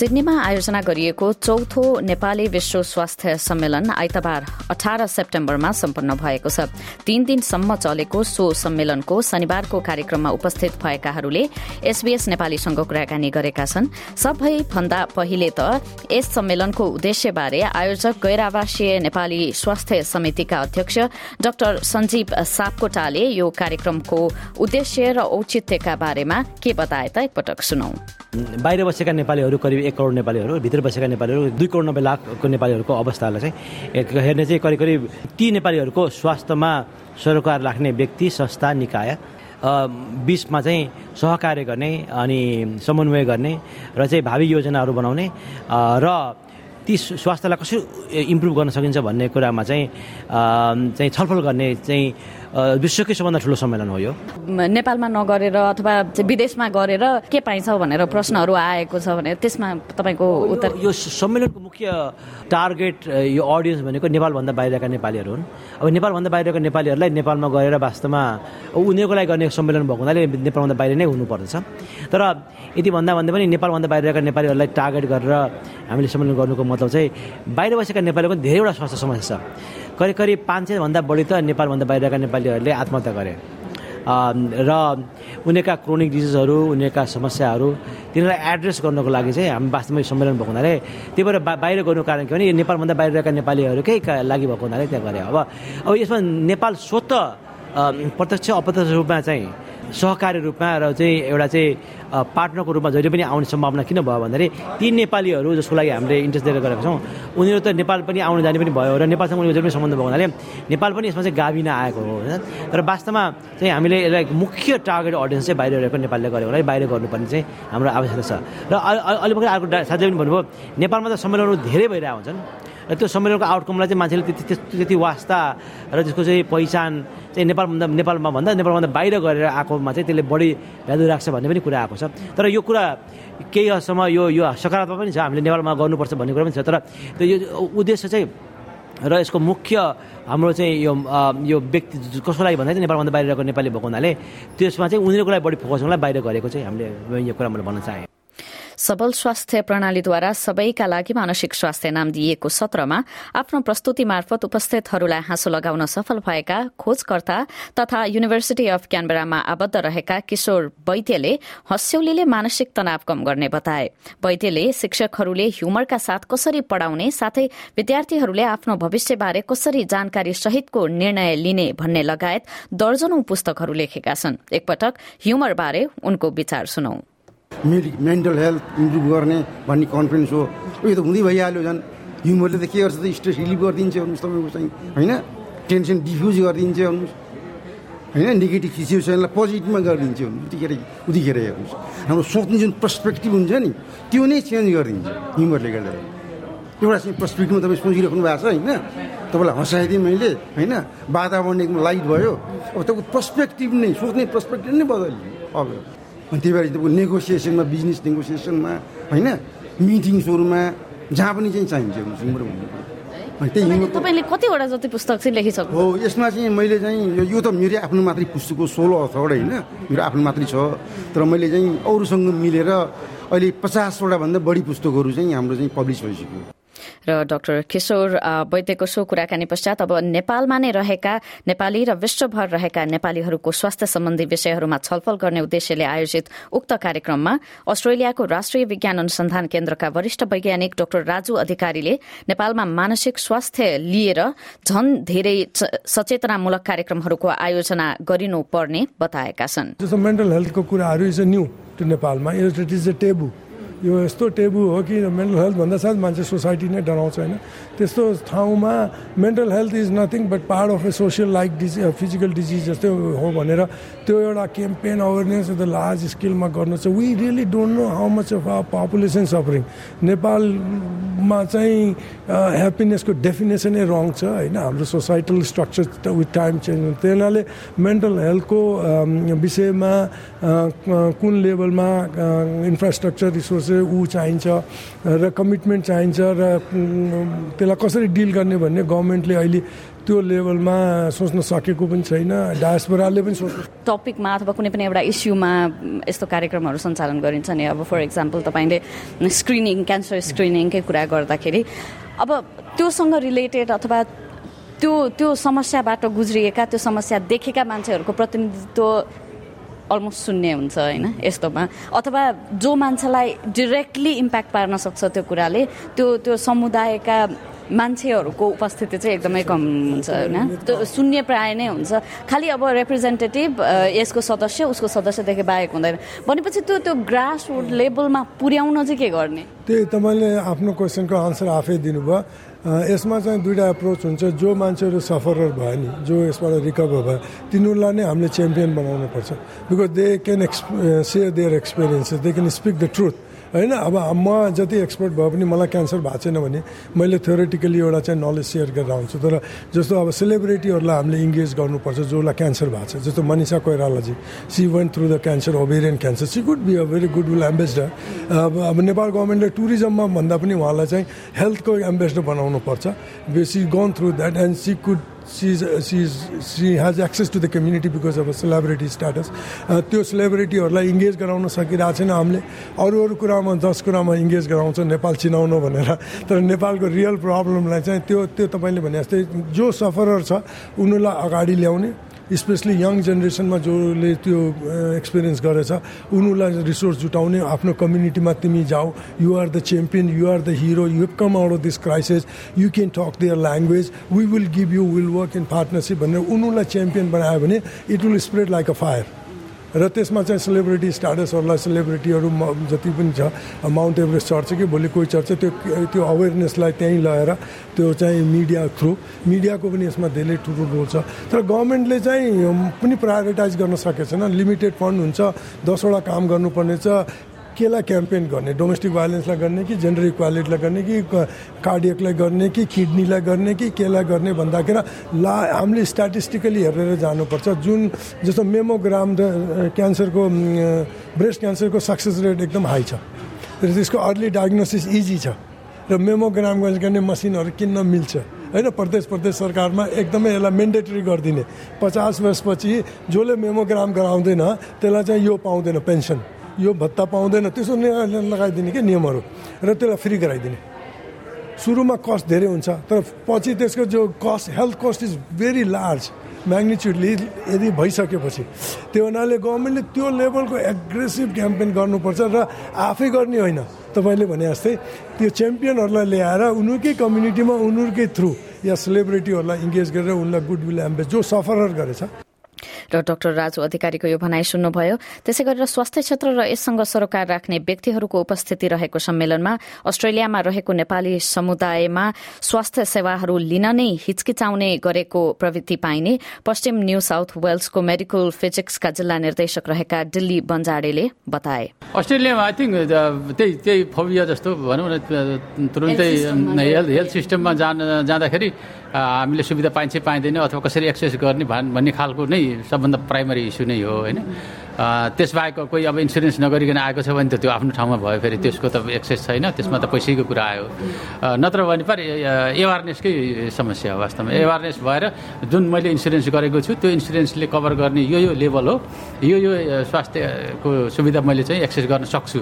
सिडनीमा आयोजना गरिएको चौथो नेपाली विश्व स्वास्थ्य सम्मेलन आइतबार अठार सेप्टेम्बरमा सम्पन्न भएको छ। तीन दिनसम्म चलेको सो सम्मेलनको शनिबारको कार्यक्रममा उपस्थित भएकाहरूले एसबीएस नेपालीसँग कुराकानी गरेका छन्। सबैभन्दा पहिले त यस सम्मेलनको उद्देश्यबारे आयोजक गैर आवासीय नेपाली स्वास्थ्य समितिका अध्यक्ष डाक्टर सञ्जीव सापकोटाले यो कार्यक्रमको उद्देश्य र औचित्यका बारेमा के बताए त एकपटक सुनौ। बाहिर बसेका नेपालीहरू करिब एक करोड नेपालीहरू भित्र बसेका नेपालीहरू दुई करोड नब्बे लाखको नेपालीहरूको अवस्थालाई चाहिँ हेर्ने चाहिँ करिब करिब ती नेपालीहरूको स्वास्थ्यमा सरोकार राख्ने व्यक्ति संस्था निकाय बिचमा चाहिँ सहकार्य गर्ने अनि समन्वय गर्ने र चाहिँ भावी योजनाहरू बनाउने र ती स्वास्थ्यलाई कसरी इम्प्रुभ गर्न सकिन्छ भन्ने कुरामा चाहिँ चाहिँ छलफल गर्ने चाहिँ विश्वकै सबभन्दा ठुलो सम्मेलन हो यो। नेपालमा नगरेर अथवा विदेशमा गरेर के पाइन्छ भनेर प्रश्नहरू आएको छ भने त्यसमा तपाईँको उत्तर यो सम्मेलनको मुख्य टार्गेट यो अडियन्स भनेको नेपालभन्दा बाहिरका नेपालीहरू हुन्। अब नेपालभन्दा बाहिरका नेपालीहरूलाई नेपालमा गएर वास्तवमा उनीहरूको लागि गर्ने सम्मेलन भएको हुनाले नेपालभन्दा बाहिर नै हुनुपर्दछ। तर यति भन्दा भन्दा पनि नेपालभन्दा बाहिरका नेपालीहरूलाई टार्गेट गरेर हामीले सम्मेलन गर्नुको मतलब चाहिँ बाहिर बसेका नेपालीको धेरैवटा स्वास्थ्य समस्या छ। करिब करिब पाँच सयभन्दा बढी त नेपालभन्दा बाहिरका नेपालीहरूले आत्महत्या गरे। र उनीहरूका क्रोनिक डिजिजहरू उनीहरूका समस्याहरू तिनीहरूलाई एड्रेस गर्नको लागि चाहिँ हामी वास्तवमै सम्मेलन भएको हुनाले त्यही भएर बाहिर गर्नुको कारण के भने नेपालभन्दा बाहिरका नेपालीहरूकै लागि भएको हुनाले त्यहाँ गरे। अब अब यसमा नेपाल स्वत प्रत्यक्ष अप्रत्यक्ष रूपमा चाहिँ सहकारी रूपमा र चाहिँ एउटा चाहिँ पार्टनरको रूपमा जहिले पनि आउने सम्भावना किन भयो भन्दाखेरि ती नेपालीहरू जसको लागि हामीले इन्ट्रेस्ट दिएर गरेका छौँ उनीहरू त नेपाल पनि आउनु जाने पनि भयो र नेपालसँग उनीहरू जहिले पनि सम्बन्ध भएको हुनाले नेपाल पनि यसमा चाहिँ गाविन आएको हो होइन? तर वास्तवमा चाहिँ हामीले यसलाई मुख्य टार्गेट अडियन्स चाहिँ बाहिर रहेको नेपालले गरेको होला बाहिर गर्नुपर्ने चाहिँ हाम्रो आवश्यकता छ। र अलिक अर्को साथीले पनि भन्नुभयो नेपालमा त सम्मेलनहरू धेरै भइरहेको हुन्छन्। र त्यो सम्मेलनको आउटकमलाई चाहिँ मान्छेले त्यति त्यति वास्ता र त्यसको चाहिँ पहिचान चाहिँ नेपालभन्दा नेपालमा भन्दा नेपालभन्दा बाहिर गरेर आएकोमा चाहिँ त्यसले बढी भ्यालु राख्छ भन्ने पनि कुरा आएको छ। तर यो कुरा केही हदसम्म यो यो सकारात्मक पनि छ। हामीले नेपालमा गर्नुपर्छ भन्ने कुरा पनि छ। तर त्यो यो उद्देश्य चाहिँ र यसको मुख्य हाम्रो चाहिँ यो यो व्यक्ति कसको लागि भन्दा चाहिँ नेपालभन्दा बाहिरको नेपाली भएको हुनाले त्यसमा चाहिँ उनीहरूको लागि बढी फोकस हुनलाई बाहिर गरेको चाहिँ हामीले यो कुरा मैले भन्न चाहेँ। सबल स्वास्थ्य प्रणालीद्वारा सबैका लागि मानसिक स्वास्थ्य नाम दिइएको सत्रमा आफ्नो प्रस्तुति मार्फत उपस्थितहरूलाई हाँसो लगाउन सफल भएका खोजकर्ता तथा युनिभर्सिटी अफ क्यानबेरामा आबद्ध रहेका किशोर वैद्यले हस्यौलीले मानसिक तनाव कम गर्ने बताए। वैद्यले शिक्षकहरूले ह्युमरका साथ कसरी पढ़ाउने साथै विद्यार्थीहरूले आफ्नो भविष्यबारे कसरी जानकारी सहितको निर्णय लिने भन्ने लगायत दर्जनौं पुस्तकहरू लेखेका छन्। एकपटक ह्युमरबारे उनको विचार सुनौ। मेन्टल हेल्थ इम्प्रुभ गर्ने भन्ने कन्फिडेन्स हो। यो त हुँदै भइहाल्यो झन्। ह्युमरले त के गर्छ त? स्ट्रेस रिलिभ गरिदिन्छ हेर्नुहोस् तपाईँको चाहिँ होइन? टेन्सन डिफ्युज गरिदिन्छ हेर्नुहोस्। होइन? नेगेटिभ सिचुएसनलाई पोजिटिभमा गरिदिन्छ उतिखेर उतिखेर हेर्नुहोस्। हाम्रो सोच्ने जुन पर्सपेक्टिभ हुन्छ नि त्यो नै चेन्ज गरिदिन्छ ह्युमरले गर्दा। एउटा चाहिँ पर्सपेक्टिभमा तपाईँ सोचिराख्नु भएको छ होइन? तपाईँलाई हँसाइदिएँ मैले होइन? वातावरण एकदम लाइट भयो। अब तपाईँको पर्सपेक्टिभ नै सोच्ने पर्सपेक्टिभ नै बदलियो। अब अनि त्यही भएर नेगोसिएसनमा बिजनेस नेगोसिएसनमा होइन? मिटिङ्सहरूमा जहाँ पनि चाहिँ चाहिन्छ हिउँदो अनि त्यही तपाईँले कतिवटा जति पुस्तक चाहिँ लेखिसक्नु हो यसमा चाहिँ मैले चाहिँ यो त मेरो आफ्नो मात्रै पुस्तक हो सोह्र होइन? मेरो आफ्नो मात्रै छ। तर मैले चाहिँ अरूसँग मिलेर अहिले पचासवटा भन्दा बढी पुस्तकहरू चाहिँ हाम्रो चाहिँ पब्लिस भइसक्यो। र डाक्टर किशोर वैद्यको सो कुराकानी पश्चात अब नेपालमा नै रहेका नेपाली र विश्वभर रहेका नेपालीहरूको स्वास्थ्य सम्बन्धी विषयहरूमा छलफल गर्ने उद्देश्यले आयोजित उक्त कार्यक्रममा अस्ट्रेलियाको राष्ट्रिय विज्ञान अनुसन्धान केन्द्रका वरिष्ठ वैज्ञानिक डाक्टर राजु अधिकारीले नेपालमा मानसिक स्वास्थ्य लिएर झन धेरै सचेतनामूलक कार्यक्रमहरूको आयोजना गरिनुपर्ने बताएका छन्। मेन्टल हेल्थको कुराहरू इज न्यू टु नेपालमा इट इज अ टेबु यो यस्तो टेबु हो कि मेन्टल हेल्थ भन्दा साथ मान्छे सोसाइटी नै डराउँछ होइन। त्यस्तो ठाउँमा mental health is nothing but part of a social like disease physical disease जस्तै हो भनेर त्यो एउटा क्याम्पेन अवेरनेस द लार्ज स्केलमा गर्नु छ। We really don't know how much of our population suffering नेपालमा चाहिँ ह्याप्पिनेसको डेफिनेसनै रङ छ होइन। हाम्रो societal structure with time change हुन्छ। त्यही हुनाले मेन्टल हेल्थको विषयमा कुन लेभलमा इन्फ्रास्ट्रक्चर रिसोर्स ऊ चाहिन्छ र कमिटमेन्ट चाहिन्छ र त्यसलाई कसरी डिल गर्ने भन्ने गभर्मेन्टले अहिले त्यो लेभलमा सोच्न सकेको पनि छैन डायस्पोराले पनि सोच्नु टपिकमा अथवा कुनै पनि एउटा इस्युमा यस्तो कार्यक्रमहरू सञ्चालन गरिन्छ नि अब फर इक्जाम्पल तपाईँले स्क्रिनिङ क्यान्सर स्क्रिनिङकै कुरा गर्दाखेरि। अब त्योसँग रिलेटेड अथवा त्यो त्यो समस्याबाट गुज्रिएका त्यो समस्या देखेका मान्छेहरूको प्रतिनिधित्व अलमोस्ट शून्य हुन्छ होइन यस्तोमा। अथवा जो मान्छेलाई डिरेक्टली इम्प्याक्ट पार्न सक्छ त्यो कुराले त्यो त्यो समुदायका मान्छेहरूको उपस्थिति चाहिँ एकदमै कम हुन्छ होइन। त्यो शून्य प्राय नै हुन्छ। खालि अब रिप्रेजेन्टेटिभ यसको सदस्य उसको सदस्यदेखि बाहेक हुँदैन। भनेपछि त्यो त्यो ग्रास रुट लेभलमा पुर्याउन चाहिँ के गर्ने? त्यही तपाईँले आफ्नो क्वेसनको आन्सर आफै दिनुभयो। यसमा चाहिँ दुइटा एप्रोच हुन्छ। जो मान्छेहरू सफरर भयो नि जो यसबाट रिकभर भयो तिनीहरूलाई नै हामीले च्याम्पियन बनाउनुपर्छ। Because they can ex share their experiences they can speak the truth होइन अब म जति एक्सपर्ट भए पनि मलाई क्यान्सर भएको छैन भने मैले थ्योरेटिकली एउटा चाहिँ नलेज सेयर गरेर आउँछु। तर जस्तो अब सेलिब्रिटीहरूलाई हामीले इङ्गेज गर्नुपर्छ जसलाई क्यान्सर भएको छ। जस्तो Manisha Koirala ji she went through the cancer ovarian cancer she could be a very good will ambassador अब अब नेपाल गभर्मेन्टले टुरिज्ममा भन्दा पनि उहाँलाई चाहिँ हेल्थको एम्बेसडर बनाउनु पर्छ she gone through that and she could sees sees she has access to the community because of celebrity status त्यो सेलिब्रिटीहरूलाई इङ्गेज गराउन सकिरहेको छैन हामीले। अरू अरू कुरामा दस कुरामा इङ्गेज गराउँछ नेपाल चिनाउनु भनेर। तर नेपालको रियल प्रब्लमलाई चाहिँ त्यो त्यो तपाईँले भने जस्तै जो सफरर छ उनीहरूलाई अगाडि ल्याउने स्पेसली यङ जेनेरेसनमा जसले त्यो एक्सपिरियन्स गरेछ उनीहरूलाई रिसोर्स जुटाउने आफ्नो कम्युनिटीमा तिमी जाऊ you are the champion you are the hero you come out of this crisis you can talk their language we will give you will work in partnership भनेर उनीहरूलाई च्याम्पियन बनायो भने it will spread like a fire र त्यसमा चाहिँ celebrity स्टाटसहरूलाई सेलिब्रिटीहरू जति पनि छ माउन्ट एभरेस्ट चढ्छ कि भोलि कोही चढ्छ त्यो त्यो अवेरनेसलाई त्यहीँ लगेर त्यो चाहिँ मिडिया थ्रु मिडियाको पनि यसमा धेरै ठुलो रोल छ। तर गभर्मेन्टले चाहिँ पनि प्रायोरिटाइज गर्न सकेको छैन। लिमिटेड फन्ड हुन्छ दसवटा काम गर्नुपर्ने छ केलाई क्याम्पेन गर्ने डोमेस्टिक भाइलेन्सलाई गर्ने कि जेन्डर इक्वालिटीलाई गर्ने कि कार्डियकलाई गर्ने कि किडनीलाई गर्ने कि केलाई गर्ने भन्दाखेरि ला हामीले स्ट्याटिस्टिकली हेरेर जानुपर्छ। जुन जस्तो मेमोग्राम द क्यान्सरको ब्रेस्ट क्यान्सरको सक्सेस रेट एकदम हाई छ। र त्यसको अर्ली डायग्नोसिस इजी छ। र मेमोग्राम गर्ने मसिनहरू किन्न मिल्छ। होइन प्रदेश प्रदेश सरकारमा एकदमै यसलाई मेन्डेटरी गरिदिने। पचास वर्षपछि जसले मेमोग्राम गराउँदैन त्यसलाई चाहिँ यो पाउँदैन पेन्सन यो भत्ता पाउँदैन त्यसो लगाइदिने कि नियमहरू? र त्यसलाई फ्री गराइदिने। सुरुमा कस्ट धेरै हुन्छ तर पछि त्यसको जो cost health cost is very large magnitudely यदि भइसकेपछि। त्यो हुनाले गभर्मेन्टले त्यो लेभलको एग्रेसिभ क्याम्पेन गर्नुपर्छ र आफै गर्ने होइन। तपाईँले भने जस्तै त्यो च्याम्पियनहरूलाई ल्याएर उनीहरूकै कम्युनिटीमा उनीहरूकै थ्रु या सेलिब्रिटीहरूलाई इङ्गेज गरेर उनलाई गुड विल एम्बेस जो सफरर गरेछ। र डाक्टर राजु अधिकारीको यो भनाइ सुन्नुभयो। त्यसै गरेर स्वास्थ्य क्षेत्र र यससँग सरोकार राख्ने व्यक्तिहरूको उपस्थिति रहेको सम्मेलनमा अस्ट्रेलियामा रहेको नेपाली समुदायमा स्वास्थ्य सेवाहरू लिन नै हिचकिचाउने गरेको प्रवृत्ति पाइने पश्चिम न्यू साउथ वेल्सको मेडिकल फिजिक्सका जिल्ला निर्देशक रहेका दिल्ली बन्जाडेले बताए। अस्ट्रेलियामा आई थिङ्क त्यही त्यही फोबिया जस्तो भनौँ न तुरुन्तै हेल्थ हेल्थ सिस्टममा जान जाँदाखेरि हामीले सुविधा पाइन्छ पाइँदैन अथवा कसरी एक्सेस गर्ने भान- भन्ने खालको नै सबभन्दा प्राइमरी इस्यु नै हो होइन? त्यसबाहेक कोही अब इन्सुरेन्स नगरिकन आएको छ भने त त्यो आफ्नो ठाउँमा भयो फेरि त्यसको त एक्सेस छैन त्यसमा त पैसैको कुरा आयो। नत्र भने पर एवारनेसकै समस्या हो वास्तवमा। एवारनेस भएर जुन मैले इन्सुरेन्स गरेको छु त्यो इन्सुरेन्सले कभर गर्ने यो यो लेभल हो। यो यो स्वास्थ्यको सुविधा मैले चाहिँ एक्सेस गर्न सक्छु।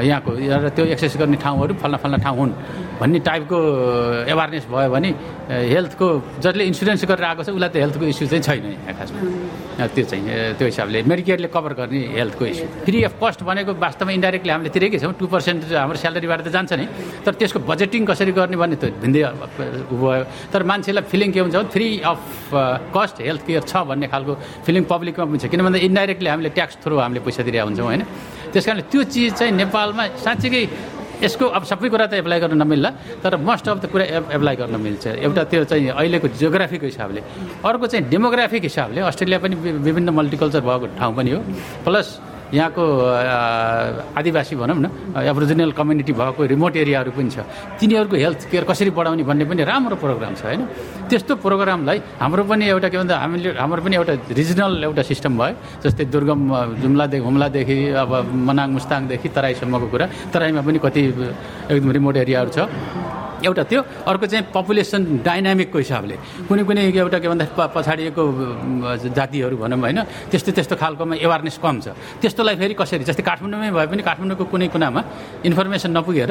यहाँको र त्यो एक्सेस गर्ने ठाउँहरू फल्ना फल्ना ठाउँ हुन् भन्ने टाइपको एवारनेस भयो भने हेल्थको जसले इन्सुरेन्स गरेर आएको छ उसलाई त हेल्थको इस्यु चाहिँ छैन यहाँ खासमा। त्यो चाहिँ त्यो हिसाबले मेडिकेयरले कभर गर्ने हेल्थको इस्यु फ्री अफ कस्ट भनेको वास्तवमा इन्डाइरेक्टली हामीले तिरेकै छौँ. टू पर्सेन्ट हाम्रो स्यालेरीबाट त जान्छ नि। तर त्यसको बजेटिङ कसरी गर्ने भन्ने त भिन्दै भयो। तर मान्छेलाई फिलिङ के हुन्छ भने free of cost health care छ भन्ने खालको फिलिङ पब्लिकमा पनि छ किन भन्दा इन्डाइरेक्टली हामीले ट्याक्स थ्रु हामीले पैसा दिरहेको हुन्छौँ होइन? त्यस कारण त्यो चिज चाहिँ नेपालमा साँच्चीकै यसको अब सबै कुरा त एप्लाई गर्न नमिल्ला तर मोस्ट अफ द कुरा एप- एप्लाई गर्न मिल्छ। एउटा त्यो चाहिँ अहिलेको जियोग्राफीको हिसाबले। अर्को चाहिँ डेमोग्राफिक हिसाबले अस्ट्रेलिया पनि विभिन्न मल्टिकल्चर भएको ठाउँ पनि हो। प्लस यहाँको आदिवासी भनौँ न एब्रोजिनल कम्युनिटी भएको रिमोट एरियाहरू पनि छ। तिनीहरूको हेल्थ केयर कसरी बढाउने भन्ने पनि राम्रो प्रोग्राम छ होइन? त्यस्तो प्रोग्रामलाई हाम्रो पनि एउटा के भन्दा हामीले हाम्रो पनि एउटा रिजनल एउटा सिस्टम भयो जस्तै दुर्गम जुम्लादेखि हुम्लादेखि अब मनाङ मुस्ताङदेखि तराईसम्मको कुरा। तराईमा पनि कति एकदम रिमोट एरियाहरू छ। एउटा त्यो अर्को चाहिँ पपुलेसन डाइनामिकको हिसाबले। कुनै कुनै एउटा के भन्दा पछाडिएको जातिहरू भनौँ होइन त्यस्तो त्यस्तो खालकोमा एवारनेस कम छ। त्यस्तोलाई फेरि कसरी जस्तै काठमाडौँमै भए पनि काठमाडौँको कुनै कुनामा इन्फर्मेसन नपुगेर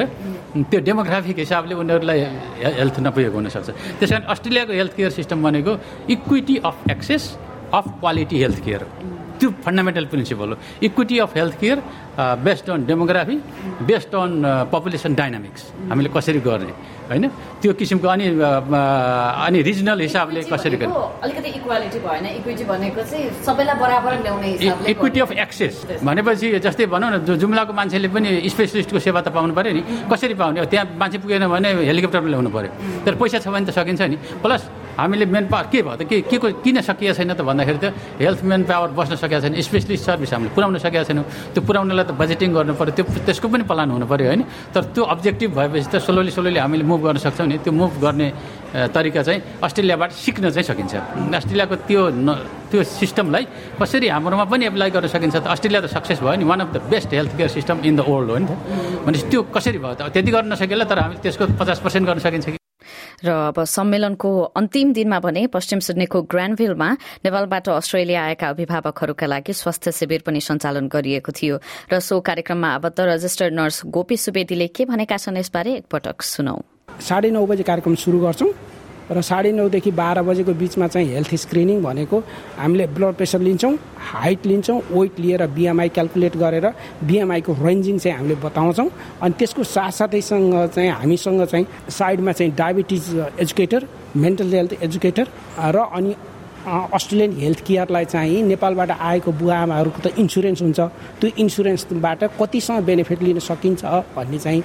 त्यो डेमोग्राफिक हिसाबले उनीहरूलाई हेल्थ नपुगेको हुनसक्छ। त्यस कारण अस्ट्रेलियाको हेल्थ केयर सिस्टम भनेको equity of access of quality health care त्यो फन्डामेन्टल प्रिन्सिपल हो। Equity of health care based on demography based on population dynamics हामीले कसरी गर्ने होइन? त्यो किसिमको अनि अनि रिजनल हिसाबले कसरी गर्ने? अलिकति इक्वालिटी भएन। इक्विटी भनेको चाहिँ सबैलाई बराबर ल्याउने इक्विटी अफ एक्सेस भनेपछि जस्तै भनौँ न जुम्लाको मान्छेले पनि स्पेसलिस्टको सेवा त पाउनु पऱ्यो नि। कसरी पाउने त्यहाँ मान्छे पुगेन भने हेलिकप्टरमा ल्याउनु पऱ्यो। तर पैसा छ भने त सकिन्छ नि। प्लस हामीले मेन पावर के भयो त? के के को किन सकिएको छैन त भन्दाखेरि त हेल्थ मेन पावर बस्न सकेको छैन स्पेसलिस्ट सर्भिस हामीले पुऱ्याउन सकेका छैनौँ। त्यो पुऱ्याउनलाई त बजेटिङ गर्नु पऱ्यो त्यो त्यसको पनि प्लान हुनु पऱ्यो होइन। तर त्यो अब्जेक्टिभ भएपछि त स्लोली स्लोली हामीले मुभ गर्न सक्छौँ नि। त्यो मुभ गर्ने तरिका चाहिँ अस्ट्रेलियाबाट सिक्न चाहिँ सकिन्छ। अस्ट्रेलियाको त्यो त्यो सिस्टमलाई कसरी हाम्रोमा पनि एप्लाई गर्न सकिन्छ त अस्ट्रेलिया त सक्सेस भयो नि। One of the best health care system in the world हो नि त। भनेपछि त्यो कसरी भयो त? त्यति गर्न नसकेला तर हामी त्यसको पचास पर्सेन्ट गर्न सकिन्छ कि? र अब सम्मेलनको अन्तिम दिनमा भने पश्चिम सिडनीको ग्रान्डभिलमा नेपालबाट अस्ट्रेलिया आएका अभिभावकहरूका लागि स्वास्थ्य शिविर पनि सञ्चालन गरिएको थियो। र सो कार्यक्रममा आबद्ध रजिस्टर्ड नर्स गोपी सुवेदीले के भनेका छन् यसबारे एकपटक सुनौ। साढे नौ बजे कार्यक्रम सुरु गर्छौँ। र साढे नौदेखि बाह्र बजेको बिचमा चाहिँ हेल्थ स्क्रिनिङ भनेको हामीले ब्लड प्रेसर लिन्छौँ हाइट लिन्छौँ वेट लिएर बिएमआई क्यालकुलेट गरेर बिएमआईको रेन्जिङ चाहिँ हामीले बताउँछौँ। अनि त्यसको साथसाथैसँग चाहिँ हामीसँग चाहिँ साइडमा चाहिँ diabetes educator mental health educator र अनि अस्ट्रेलियन हेल्थ केयरलाई चाहिँ नेपालबाट आएको बुवा आमाहरूको त इन्सुरेन्स हुन्छ। त्यो इन्सुरेन्सबाट कतिसम्म बेनिफिट लिन सकिन्छ भन्ने चाहिँ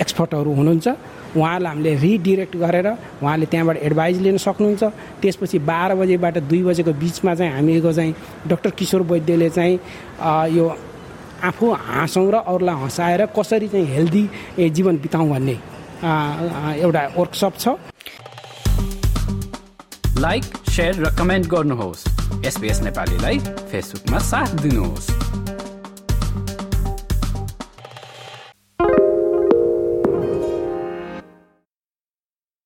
एक्सपर्टहरू हुनुहुन्छ। उहाँहरूलाई हामीले रिडिरेक्ट गरेर उहाँले त्यहाँबाट एडभाइस लिन सक्नुहुन्छ। त्यसपछि बाह्र बजेबाट दुई बजेको बिचमा चाहिँ हामीको चाहिँ डक्टर किशोर वैद्यले चाहिँ यो आफू हाँसौँ र अरूलाई हँसाएर कसरी चाहिँ हेल्दी जीवन बिताउँ भन्ने एउटा वर्कसप छ। लाइक सेयर र कमेन्ट गर्नुहोस्। एसपिएस नेपालीलाई फेसबुकमा साथ दिनुहोस्।